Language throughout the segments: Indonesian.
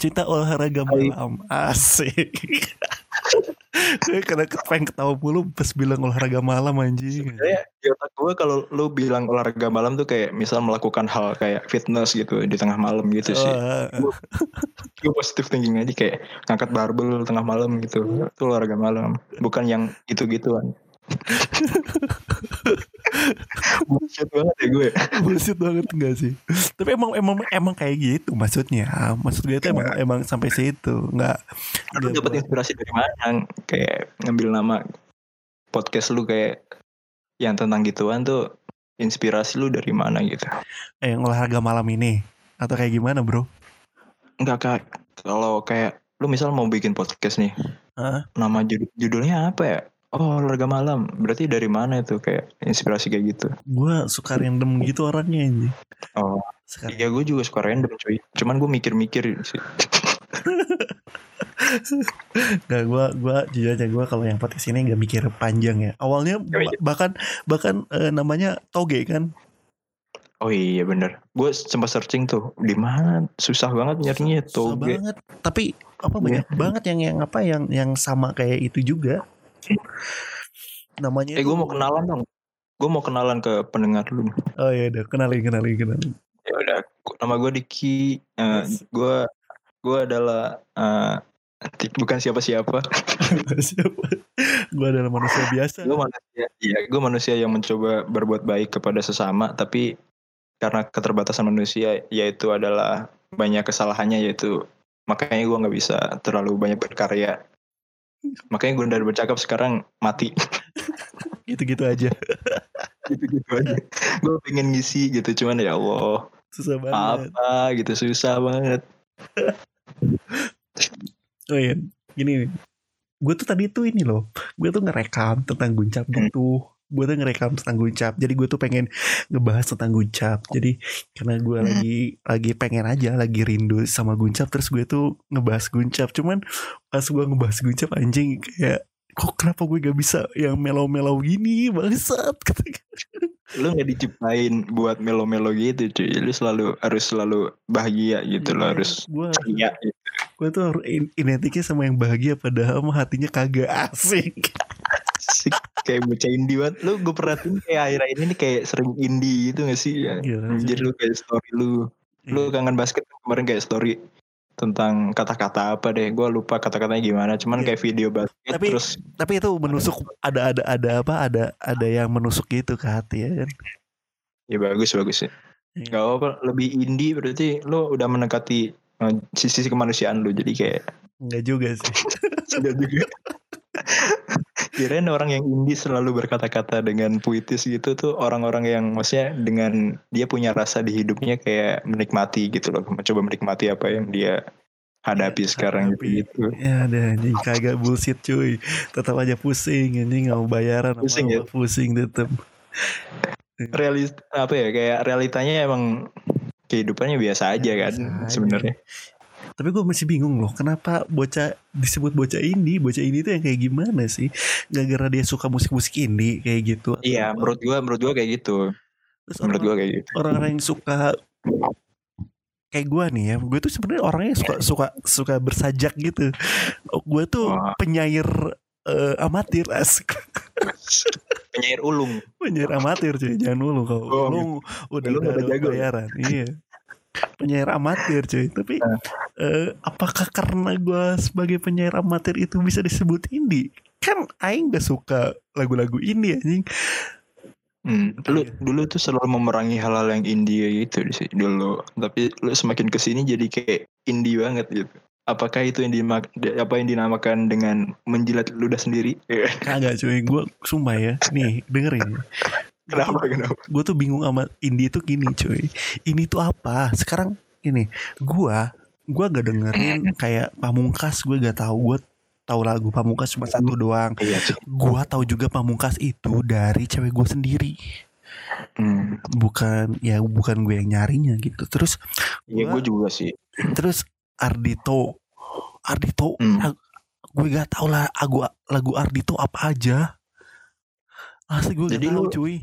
pecinta olahraga malam asik gue karena pengen ketawa mulu pas bilang olahraga malam anjing Sebenarnya di otak gue kalau lu bilang olahraga malam tuh kayak misal melakukan hal kayak fitness gitu di tengah malam gitu sih. Oh, Gue positif thinking aja kayak ngangkat barbel tengah malam gitu. Itu olahraga malam. Bukan yang gitu-gituan. Bullshit banget ya gue. bullshit banget enggak sih tapi emang emang emang kayak gitu maksudnya maksud gue itu emang emang sampai situ nggak Lu dapat inspirasi dari mana? Kayak ngambil nama podcast lu kayak yang tentang gituan tuh inspirasi lu dari mana gitu? eh, yang olahraga malam ini atau kayak gimana bro Enggak kak, kalau kayak lu misal mau bikin podcast nih, Hah? nama judul, judulnya apa ya? Oh olahraga malam, berarti dari mana itu? Kayak inspirasi kayak gitu? gue suka random gitu orangnya ini Oh. Sekarang iya gue juga suka random cuy, cuman gue mikir-mikir sih. Gak gue gue jujur aja gue kalau yang podcast ini gak mikir panjang ya. Awalnya Gak mikir. bahkan bahkan eh, namanya toge kan? Oh iya bener, gue sempat searching tuh di mana? Susah banget nyarinya Susah toge. banget. Tapi apa Iya. banyak banget yang yang apa yang yang sama kayak itu juga namanya Eh gue mau kenalan dong, gue mau kenalan ke pendengar lu. oh ya udah. Kenalin kenalin kenalin. Ya udah, nama gue Diki, eh, gue gue adalah ti- bukan siapa-siapa. siapa? Gue adalah manusia biasa. Gue manusia iya gue manusia yang mencoba berbuat baik kepada sesama tapi karena keterbatasan manusia yaitu adalah banyak kesalahannya yaitu makanya gue nggak bisa terlalu banyak berkarya makanya gue dari bercakap sekarang mati. Gitu gitu aja. Gitu gitu aja. Gue pengen ngisi gitu cuman ya Allah. Susah banget. Apa gitu susah banget. Oh iya gini gue tuh tadi tuh ini loh gue tuh ngerekam tentang guncap gitu gue tuh ngerekam tentang guncap jadi gue tuh pengen ngebahas tentang guncap jadi karena gue Hmm. lagi lagi pengen aja lagi rindu sama guncap terus gue tuh ngebahas guncap cuman pas gue ngebahas guncap anjing kayak kok kenapa gue gak bisa yang melau-melau gini bangsat? Lu nggak diciptain buat melo-melo gitu cuy. Lu selalu harus selalu bahagia gitu lo harus gue ceria gitu. gue tuh identiknya sama yang bahagia padahal mah hatinya kagak Asik kayak bocah indie banget. Lu gue perhatiin kayak akhir-akhir ini kayak sering indie gitu gak sih? Ya. Gila, Anjir lu kayak story lu. Lu Iya. kangen basket kemarin kayak story tentang kata-kata apa deh. Gue lupa kata-katanya gimana. Cuman Iya. kayak video basket Tapi- terus tapi itu menusuk ada ada ada apa ada ada yang menusuk gitu ke hati ya kan ya bagus bagus ya. Iya. Gak apa lebih indie berarti lu udah mendekati eh, sisi kemanusiaan lu jadi kayak Enggak juga sih sudah juga. Kirain orang yang indie selalu berkata-kata dengan puitis gitu tuh orang-orang yang maksudnya dengan dia punya rasa di hidupnya kayak menikmati gitu loh, mencoba menikmati apa yang dia hadapi Iya, sekarang hadapi. gitu. ya ada anjing kagak bullshit cuy tetap aja pusing anjing nggak mau bayaran Pusing ya? pusing tetap Realis apa ya kayak realitanya emang kehidupannya biasa aja kan Biasa aja. sebenarnya. Tapi gue masih bingung loh kenapa bocah disebut bocah indie bocah indie itu yang kayak gimana sih gak gara dia suka musik-musik indie kayak gitu Iya, menurut gua menurut gua kayak gitu. Terus Menurut orang- gua kayak gitu. orang-orang yang suka kayak gue nih ya gue tuh sebenarnya orangnya suka suka suka bersajak gitu gue tuh penyair eh, amatir asik Penyair ulung. penyair amatir cuy jangan dulu kalau Oh, lu udah Lu udah udah ada jago ya? bayaran iya penyair amatir cuy tapi Nah. eh, apakah karena gue sebagai penyair amatir itu bisa disebut indie kan Aing gak suka lagu-lagu indie anjing Hmm, lu Iya. dulu tuh selalu memerangi hal-hal yang indie gitu sih dulu. Tapi lu semakin ke sini jadi kayak indie banget gitu. Apakah itu yang dimak apa yang dinamakan dengan menjilat ludah sendiri? kagak cuy gue sumpah ya nih dengerin kenapa kenapa? gue tuh bingung sama indie tuh gini cuy. Ini tuh apa? Sekarang ini gua gua gak dengerin kayak pamungkas. Gue gak tahu. Gue tahu lagu pamungkas cuma satu doang. Iya gua tahu juga pamungkas itu dari cewek gue sendiri. Hmm. bukan ya bukan gue yang nyarinya gitu. Terus Iya Gua- gue juga sih. terus Ardito Ardito Hmm. gue gak tahu lah lagu lagu Ardito apa aja asli gue Jadi lu- cuy.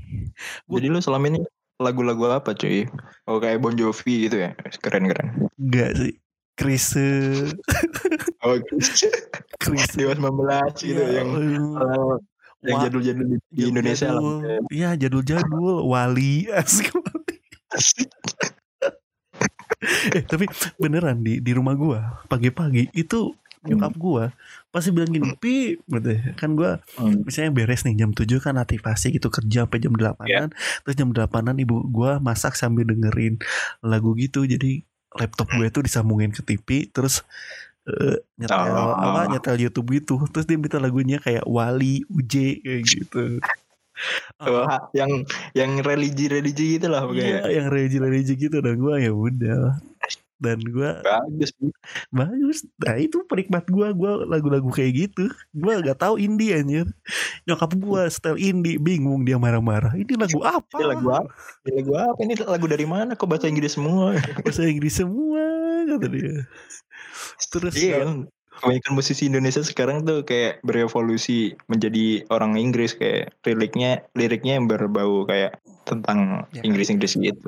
Gua- Jadi lu selama ini lagu-lagu apa cuy? Oh kayak Bon Jovi gitu ya? Keren keren. Enggak sih. Chris Oh, Chris Dewa 19 gitu Iya, yang eh, yang jadul-jadul di, Indonesia lah. Iya jadul-jadul. Wali. Asik eh tapi beneran di di rumah gua pagi-pagi itu nyokap gua pasti bilang gini pi gitu ya. kan gua Hmm. misalnya beres nih jam 7 kan aktivasi gitu kerja sampai jam 8an terus jam 8an ibu gua masak sambil dengerin lagu gitu jadi laptop gue tuh disambungin ke TV terus eh, nyetel Oh. apa nyetel YouTube gitu terus dia minta lagunya kayak Wali UJ kayak gitu Wah, yang yang religi-religi gitu lah pokoknya. Iya, yang religi-religi gitu dan gue ya udah. Dan gue Bagus. bagus. Nah itu penikmat gue, gue lagu-lagu kayak gitu. Gue gak tahu indie anjir. Nyokap gue setel indie, bingung dia marah-marah. Ini lagu apa? Ini lagu apa? Ini lagu apa? Ini lagu dari mana? Kok bahasa Inggris semua? Bahasa Inggris semua kata dia. Terus Iya kan. Kebanyakan musisi Indonesia sekarang tuh kayak berevolusi menjadi orang Inggris kayak liriknya liriknya yang berbau kayak tentang Ya kan? Inggris-Inggris gitu.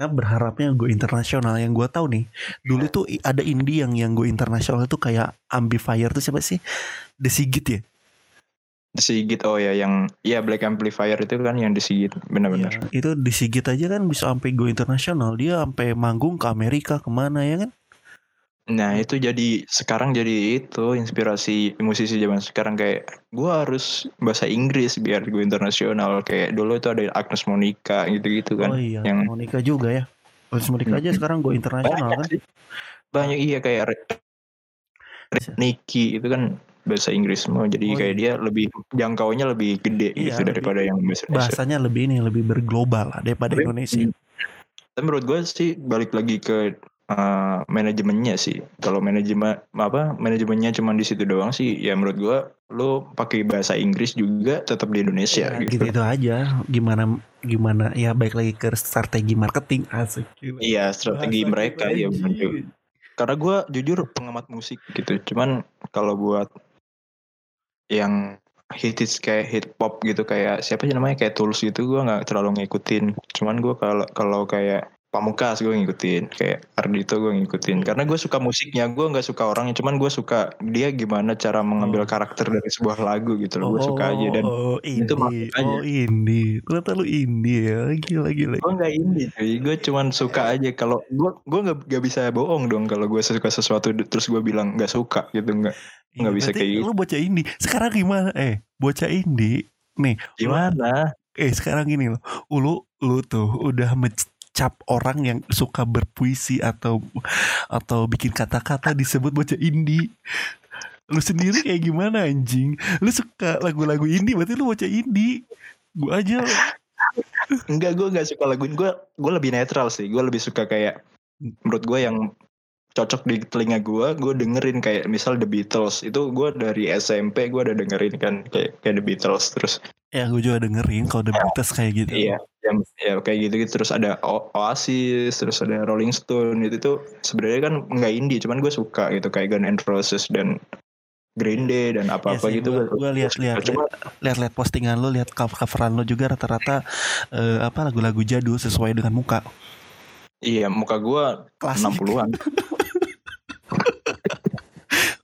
Nah, berharapnya gue internasional yang gue tahu nih dulu tuh i- ada indie yang yang gue internasional tuh kayak amplifier tuh siapa sih The Sigit ya Sigit oh ya yang ya Black Amplifier itu kan yang disigit benar-benar. Iya, itu di Sigit aja kan bisa sampai go internasional dia sampai manggung ke Amerika ke mana ya kan Nah itu jadi sekarang jadi itu inspirasi musisi zaman sekarang kayak gua harus bahasa Inggris biar gue internasional kayak dulu itu ada Agnes Monica gitu-gitu kan. oh iya yang- Monica juga ya Terus Monica aja sekarang go internasional kan. Banyak iya kayak. Nicky itu kan bahasa Inggris semua jadi Oh, kayak dia lebih jangkauannya lebih gede Iya, gitu daripada yang bahasa Indonesia. bahasanya lebih ini lebih berglobal lah daripada Tapi- Indonesia Tapi menurut gue sih balik lagi ke uh, manajemennya sih. Kalau manajemen apa manajemennya cuma di situ doang sih, ya menurut gue lo pakai bahasa Inggris juga tetap di Indonesia ya, gitu. gitu itu aja gimana gimana ya baik lagi ke strategi marketing asik. Iya strategi Bahasa mereka ya bener juga. Karena gue jujur pengamat musik gitu. Cuman kalau buat yang hit hits kayak hip hop gitu kayak siapa sih namanya kayak Tulus gitu gue nggak terlalu ngikutin. Cuman gue kalau kalau kayak Pamungkas gue ngikutin kayak Ardito gue ngikutin. Karena gue suka musiknya gue nggak suka orangnya cuman gue suka dia gimana cara mengambil Oh. karakter dari sebuah lagu gitu loh gue suka aja. Dan oh, itu indie. masuk aja. oh indie. Ternyata lu indie ya gila gila. Gue nggak indie cuy. Gue cuman suka aja. Kalau gue gue nggak nggak bisa bohong dong kalau gue suka sesuatu terus gue bilang nggak suka gitu nggak Iya, nggak bisa kayak gitu. lu bocah indie. Sekarang gimana? Eh bocah indie. Nih gimana? Eh sekarang gini loh. Lu lu tuh udah mencap orang yang suka berpuisi atau atau bikin kata-kata disebut bocah indie. Lu sendiri kayak gimana anjing? Lu suka lagu-lagu indie berarti lu bocah indie. Gua aja. Enggak gue nggak suka lagu gue gue lebih netral sih. Gue lebih suka kayak menurut gue yang cocok di telinga gue gue dengerin kayak misal The Beatles. Itu gue dari SMP gue udah dengerin kan kayak kayak The Beatles. Terus ya gue juga dengerin kalau The Beatles kayak gitu. Iya, yang ya kayak gitu gitu terus ada O- Oasis, terus ada Rolling Stone. Itu tuh sebenarnya kan nggak indie, cuman gue suka gitu kayak Guns N' Roses dan Green Day dan apa-apa Iya sih, gitu. gua- gua lihat-lihat, Cuma lihat-lihat postingan lu lihat cover coveran lu juga rata-rata eh, apa lagu-lagu jadul sesuai dengan muka. Iya muka gue klasik. 60-an.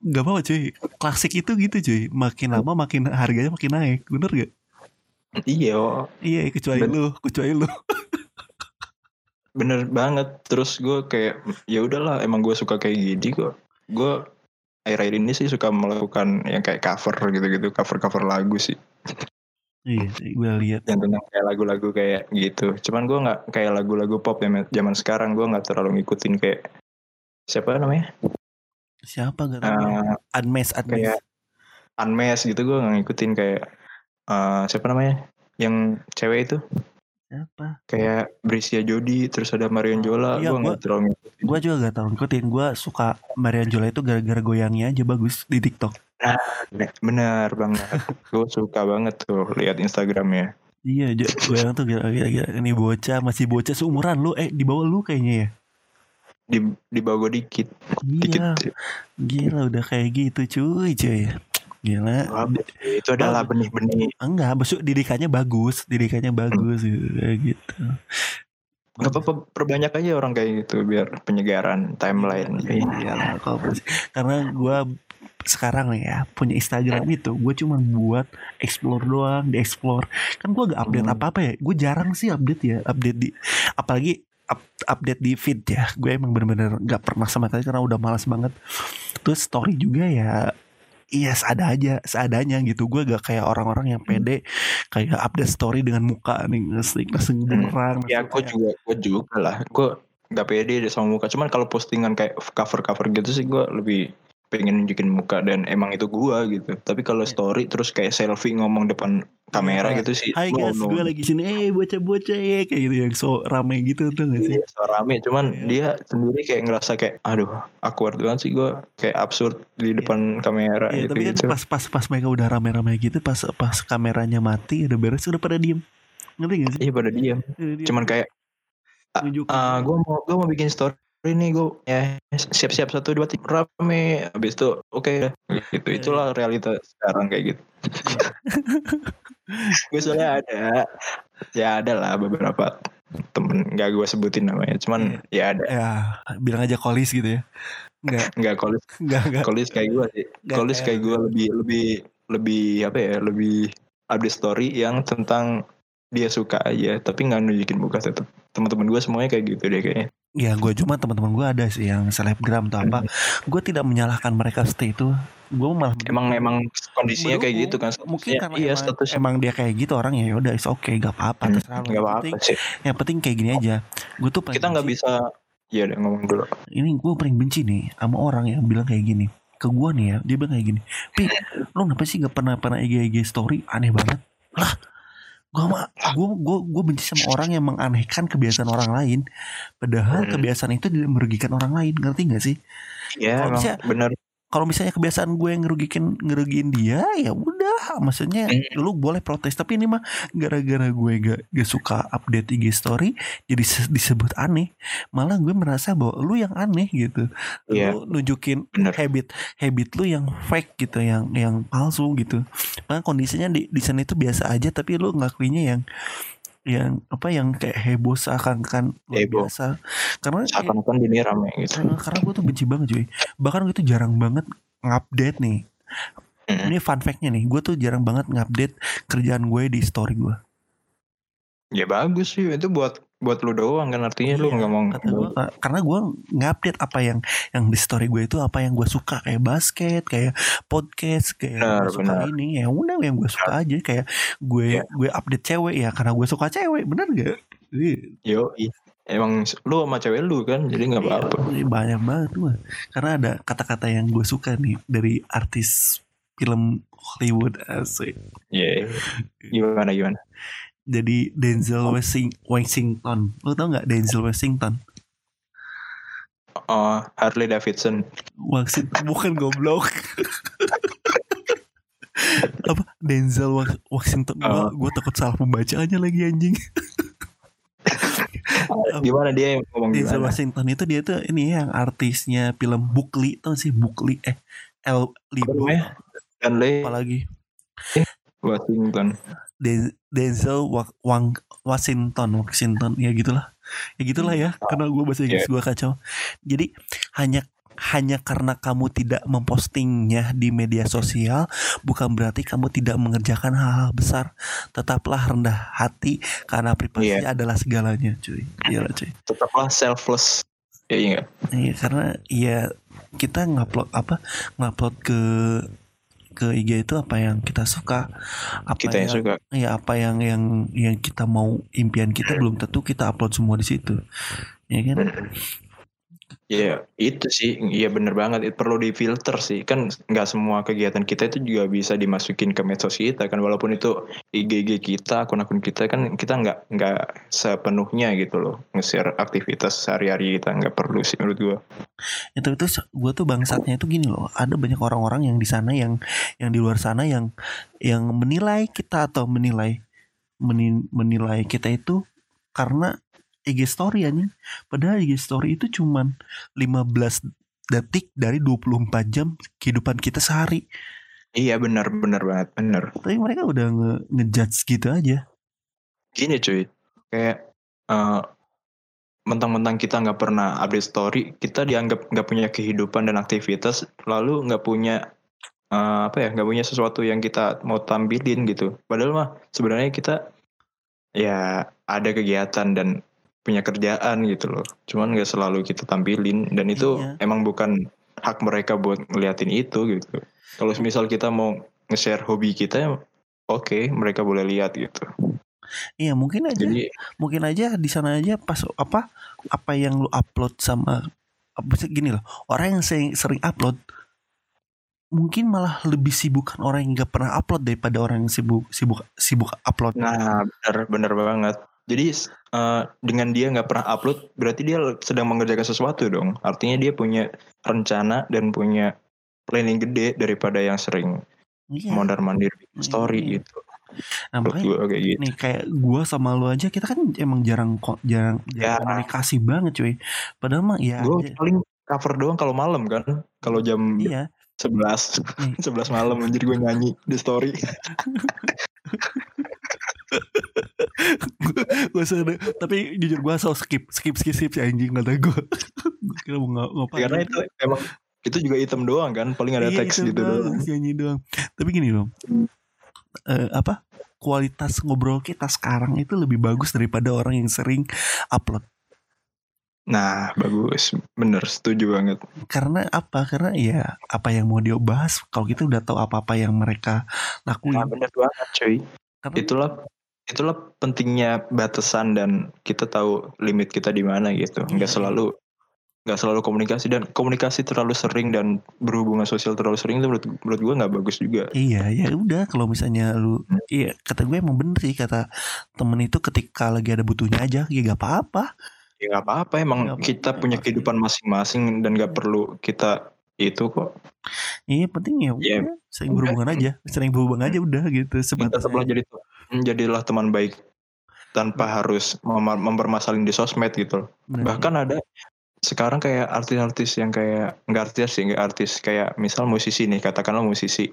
Gak apa cuy. Klasik itu gitu cuy. Makin lama makin harganya makin naik Bener gak? Iya, oh, Iya kecuali Ben- lu Kecuali lu bener banget. Terus gue kayak ya udahlah emang gue suka kayak gini kok. Gue akhir-akhir ini sih suka melakukan yang kayak cover gitu-gitu, cover-cover lagu sih. Iya gue lihat yang tentang kayak lagu-lagu kayak gitu. Cuman gue nggak kayak lagu-lagu pop yang zaman sekarang gue nggak terlalu ngikutin kayak siapa namanya Siapa gak tahu Eh, Unmesh Unmesh kayak Unmesh gitu gue nggak ngikutin kayak eh, siapa namanya? Yang cewek itu? Siapa? kayak Brisia Jodi terus ada Marion Jola. Iya, gue nggak gua- terlalu ngikutin. Gue juga gak tau ngikutin. Gue suka Marian Jola itu gara-gara goyangnya aja bagus di TikTok. Bener banget. Gue suka banget tuh lihat Instagramnya. Iya goyang tuh gila, gila, gila. Ini bocah masih bocah seumuran lu. Eh di bawah lu kayaknya ya? Di di bawah gue dikit. Dikit. Iya Gila udah kayak gitu cuy cuy Gila itu adalah benih-benih Enggak, maksud didikannya bagus, didikannya bagus gitu, kayak gitu. Gak apa-apa perbanyak aja orang kayak gitu biar penyegaran timeline. Iya karena gue sekarang nih ya punya Instagram itu gue cuma buat explore doang, di explore. Kan gue gak update Hmm. apa-apa ya. Gue jarang sih update ya, update di apalagi up- update di feed ya. Gue emang bener-bener gak pernah sama sekali karena udah malas banget. Terus story juga ya Iya seada aja seadanya gitu gue gak kayak orang-orang yang pede kayak update story dengan muka nih ngasih ngasih beneran Ya ngasih aku kayak- juga gue juga lah. Gue gak pede deh sama muka. Cuman kalau postingan kayak cover-cover gitu sih gue lebih pengen nunjukin muka dan emang itu gua gitu. Tapi kalau story terus kayak selfie ngomong depan kamera Iya. gitu sih. Hai no, guys, no. gue lagi sini. Eh, bocah-bocah ya kayak gitu yang so rame gitu tuh gak sih? Iya, so rame cuman Iya. dia sendiri kayak ngerasa kayak aduh awkward banget sih gue kayak absurd di depan kamera Iya, gitu tapi kan gitu pas pas pas mereka udah rame-rame gitu, pas pas kameranya mati udah beres udah pada diem. Ngerti gak sih? iya pada diam Udah diem. cuman kayak ah gue mau gue mau bikin story ini gue ya siap-siap satu dua tiga rame. Habis itu oke gitu. Iya. itulah realita sekarang kayak gitu. Gue soalnya ada ya ada lah beberapa temen nggak gue sebutin namanya cuman ya ada. Ya bilang aja kolis gitu ya. Enggak, nggak kolis. Enggak, enggak. kolis kayak gue sih. Nggak kolis kayak- kayak gue lebih lebih lebih apa ya lebih update story yang tentang dia suka aja tapi nggak nunjukin muka tetap teman-teman gue semuanya kayak gitu deh kayaknya Ya gue cuma teman-teman gue ada sih yang selebgram atau apa. Gue tidak menyalahkan mereka stay itu. Gue malah emang emang kondisinya kayak gitu kan Mungkin Ya, karena iya emang, status emang dia kayak gitu orang ya udah is oke gak apa-apa Hmm, terserah Yang apa-apa penting- sih. Yang penting kayak gini aja. Gue tuh paling kita nggak bisa ya udah ngomong dulu. Ini gue paling benci nih sama orang yang bilang kayak gini. Ke gue nih ya dia bilang kayak gini pi lo kenapa sih gak pernah pernah IG IG story? Aneh banget. Lah gue mah gue gue gue benci sama orang yang menganehkan kebiasaan orang lain. Padahal Hmm. kebiasaan itu tidak merugikan orang lain. Ngerti gak sih? Ya bisa- bener kalau misalnya kebiasaan gue yang ngerugikin ngerugiin dia ya udah. Maksudnya Hmm. lu boleh protes. Tapi ini mah gara-gara gue gak, gak suka update IG story jadi se- disebut aneh. Malah gue merasa bahwa lu yang aneh gitu. Iya. lu nunjukin bener. habit habit lu yang fake gitu yang yang palsu gitu. Karena kondisinya di di sana itu biasa aja tapi lu ngakuinya yang yang apa yang kayak heboh seakan-akan luar Heboh. biasa. Karena seakan-akan dunia rame gitu. Karena, karena gue tuh benci banget cuy. Bahkan gue tuh jarang banget ngupdate nih. Mm. ini fun fact-nya nih gue tuh jarang banget ngupdate kerjaan gue di story gue ya bagus sih itu buat buat lu doang kan artinya lu Iya, nggak mau karena gue ngupdate apa yang yang di story gue itu apa yang gue suka kayak basket kayak podcast kayak Benar, suka benar. ini ya udah yang gue suka aja. Kayak gue Iya. gue update cewek ya karena gue suka cewek bener gak Iya, yo emang lu sama cewek lu kan jadi nggak iya, apa-apa. iya, banyak banget gue karena ada kata-kata yang gue suka nih dari artis film Hollywood asik. Iya. Gimana gimana? Jadi Denzel Washing- Washington. Lo tau nggak Denzel Washington? Oh, Harley Davidson. Washington. Bukan goblok. Apa? Denzel Wa- Washington. Gua Oh. gua takut salah pembacaannya lagi anjing. Gimana dia yang ngomong Denzel gimana? Washington itu dia tuh ini yang artisnya film Bukli tau sih Bukli eh El Libo apalagi Washington. Den- Denzel Wa- Wang Washington Washington. Ya gitulah. Ya gitulah ya karena gue bahasa Inggris gue kacau. Jadi hanya hanya karena kamu tidak mempostingnya di media sosial bukan berarti kamu tidak mengerjakan hal-hal besar. Tetaplah rendah hati karena privasi adalah segalanya cuy. Iya cuy. Tetaplah selfless. Ya iya. Nggak? Iya karena ya kita ngupload apa? Ngupload ke ke IG itu apa yang kita suka? Apa Kita yang yang suka. ya apa yang yang yang kita mau impian kita belum tentu kita upload semua di situ. Ya kan Iya, itu sih. Iya bener banget. Itu perlu difilter sih. Kan nggak semua kegiatan kita itu juga bisa dimasukin ke medsos kita kan. Walaupun itu IG kita, akun-akun kita kan kita nggak nggak sepenuhnya gitu loh. Nge-share aktivitas sehari-hari kita nggak perlu sih menurut gua. itu itu gue tuh bangsatnya itu gini loh ada banyak orang-orang yang di sana yang yang di luar sana yang yang menilai kita atau menilai meni- menilai kita itu karena IG story anjing padahal IG story itu cuman 15 detik dari 24 jam kehidupan kita sehari Iya benar benar banget benar. tapi mereka udah nge ngejudge gitu aja Gini cuy, kayak eh, mentang-mentang kita nggak pernah update story, kita dianggap nggak punya kehidupan dan aktivitas, lalu nggak punya uh, apa ya, nggak punya sesuatu yang kita mau tampilin gitu. Padahal mah sebenarnya kita ya ada kegiatan dan punya kerjaan gitu loh. Cuman nggak selalu kita tampilin dan itu Iya. emang bukan hak mereka buat ngeliatin itu gitu. Kalau misal kita mau nge-share hobi kita, oke mereka boleh lihat gitu. Iya mungkin aja Jadi mungkin aja di sana aja pas apa apa yang lu upload sama gini loh orang yang sering, sering upload mungkin malah lebih sibuk kan orang yang nggak pernah upload daripada orang yang sibuk sibuk sibuk upload Nah, benar benar banget. Jadi eh, dengan dia nggak pernah upload, berarti dia sedang mengerjakan sesuatu dong. Artinya dia punya rencana dan punya planning gede daripada yang sering iya mondar mandir Iya. story gitu. nah makanya gue kayak gitu. nih kayak gua sama lu aja kita kan emang jarang kok jarang, Ya. jarang komunikasi banget cuy padahal mah ya Gue paling cover doang kalau malam kan. Kalau jam iya 11 Nih. 11 malam anjir gue nyanyi di story. gue sadar tapi jujur gue so skip skip skip skip si anjing kata gue gue kira mau ngap- ngapain Karena itu emang itu juga item doang kan, paling ada Iya, teks itu gitu doang, doang. si anjing doang. Tapi gini loh. Eh, apa? Kualitas ngobrol kita sekarang itu lebih bagus daripada orang yang sering upload. Nah, bagus. Bener, setuju banget. karena apa? Karena ya apa yang mau dia bahas kalau kita udah tahu apa apa yang mereka lakuin. Nah, bener banget, cuy. karena itulah itulah pentingnya batasan dan kita tahu limit kita di mana gitu nggak Iya. selalu nggak selalu komunikasi dan komunikasi terlalu sering dan berhubungan sosial terlalu sering itu menurut menurut gue nggak bagus juga Iya ya udah kalau misalnya lu iya kata gue emang bener sih kata temen itu ketika lagi ada butuhnya aja ya gak apa-apa ya nggak apa-apa emang apa-apa, kita punya pasti. kehidupan masing-masing dan nggak perlu kita itu kok Iya penting ya Iya. Sering berhubungan aja sering berhubungan aja udah gitu sebatas sebelah jadi jadilah teman baik tanpa harus mem- mempermasalahin di sosmed gitu loh. Bahkan ada sekarang kayak artis-artis yang kayak nggak artis sih nggak artis kayak misal musisi nih katakanlah musisi.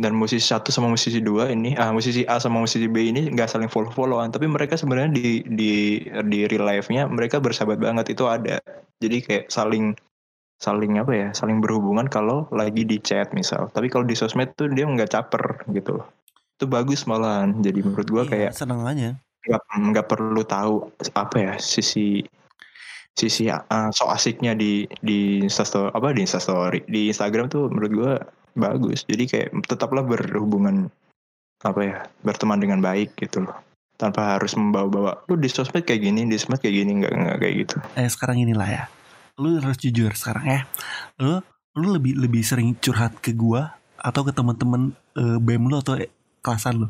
Dan musisi satu sama musisi dua ini ah musisi A sama musisi B ini nggak saling follow followan tapi mereka sebenarnya di di di real life nya mereka bersahabat banget itu ada. Jadi kayak saling saling apa ya saling berhubungan kalau lagi di chat misal. Tapi kalau di sosmed tuh dia nggak caper gitu loh. Itu bagus malahan. Jadi menurut gua Iya, kayak seneng aja. nggak nggak perlu tahu apa ya sisi sisi uh, so asiknya di di instastory apa di instastory di Instagram tuh menurut gua bagus. Jadi kayak tetaplah berhubungan apa ya berteman dengan baik gitu loh. Tanpa harus membawa-bawa lu di sosmed kayak gini di sosmed kayak gini. Nggak nggak kayak gitu. Eh sekarang inilah ya lu harus jujur sekarang ya. Lu lu lebih lebih sering curhat ke gua atau ke teman-teman eh, BEM lu atau eh, kelasan lu?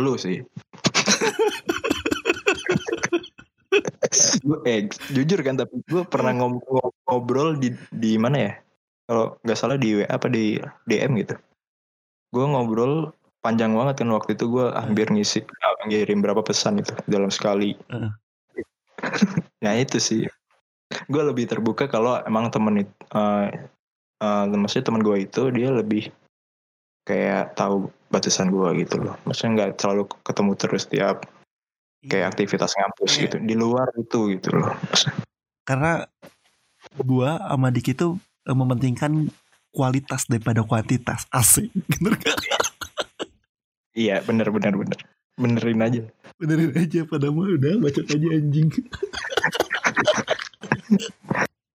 Lu sih. Gue eh jujur kan tapi gue pernah ngom- ngom- ngobrol di di mana ya? Kalau nggak salah di WA apa di DM gitu. Gue ngobrol panjang banget kan waktu itu gue hampir ngisi ah, ngirim berapa pesan itu dalam sekali. Heeh. nah itu sih gue lebih terbuka kalau emang temen itu uh, uh, maksudnya teman gue itu dia lebih kayak tahu batasan gue gitu loh. Maksudnya nggak terlalu ketemu terus tiap kayak aktivitas ngampus Iya. gitu. Di luar itu gitu loh. Karena gua sama Dik itu eh, mementingkan kualitas daripada kuantitas. Asik bener gak? iya bener bener bener. Benerin aja. Benerin aja pada mah udah bacot aja anjing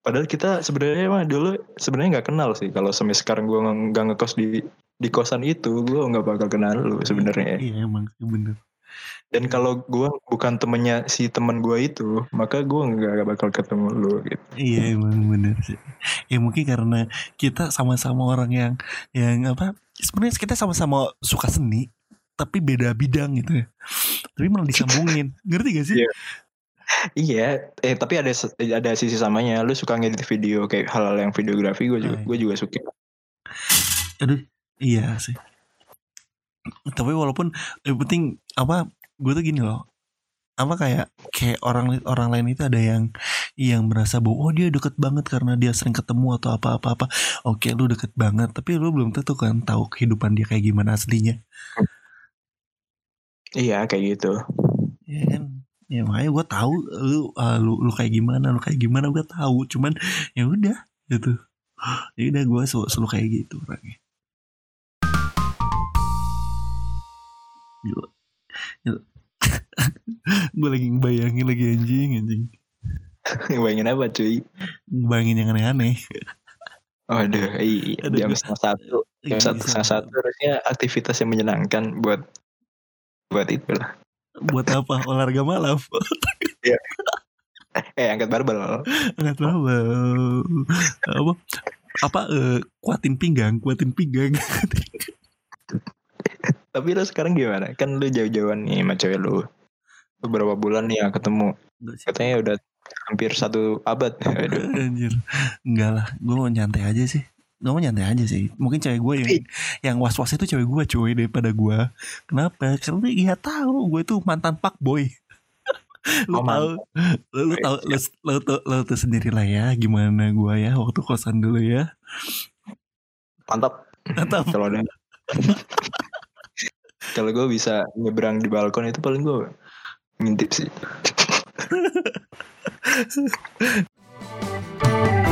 padahal kita sebenarnya mah dulu sebenarnya nggak kenal sih. Kalau sampai sekarang gue nggak ngekos di di kosan itu gue nggak bakal kenal lu sebenarnya. Iya emang bener. Dan kalau gue bukan temennya si teman gue itu maka gue nggak bakal ketemu lu gitu. Iya emang bener sih. Ya mungkin karena kita sama-sama orang yang yang apa sebenarnya kita sama-sama suka seni tapi beda bidang gitu ya. Tapi malah disambungin. Ngerti gak sih? Iya. Iya eh tapi ada ada sisi samanya. Lu suka ngedit video kayak hal-hal yang videografi gue juga Ah, iya. gue juga suka. Aduh iya sih. Tapi walaupun yang penting apa gue tuh gini loh. Apa kayak kayak orang orang lain itu ada yang yang merasa bahwa oh dia deket banget karena dia sering ketemu atau apa apa apa oke lu deket banget tapi lu belum tentu kan tahu kehidupan dia kayak gimana aslinya. Iya kayak gitu. Ya kan ya makanya gue tahu lu, uh, lu lu kayak gimana lu kayak gimana gue tahu cuman ya udah gitu ya udah gue selalu, selalu kayak gitu orangnya Gila. Gila. gue lagi ngebayangin lagi anjing anjing Bayangin apa cuy? ngebayangin yang aneh-aneh Waduh, iya. Aduh, Jam setengah satu. Jam Iya, satu setengah satu harusnya aktivitas yang menyenangkan buat buat itu lah. Buat apa olahraga malam Eh, angkat barbel. nggak tahu apa apa eh, kuatin pinggang kuatin pinggang Tapi lu sekarang gimana? Kan lu jauh-jauhan nih sama cewek lu. Beberapa bulan nih ya ketemu. Katanya udah hampir satu abad. Aduh. Anjir Enggak lah Gue mau nyantai aja sih Gue nyantai aja sih. Mungkin cewek gue yang Yang was-was itu cewek gue cuy Daripada gue. Kenapa? Karena dia tahu Gue itu mantan pak boy. Lu Oh, tahu. lu, lu tahu lu, lu, lu, lu tuh sendiri lah ya Gimana gue ya Waktu kosan dulu ya. Mantap. Mantap. Kalau ada Kalau gue bisa nyebrang di balkon itu paling gue ngintip sih.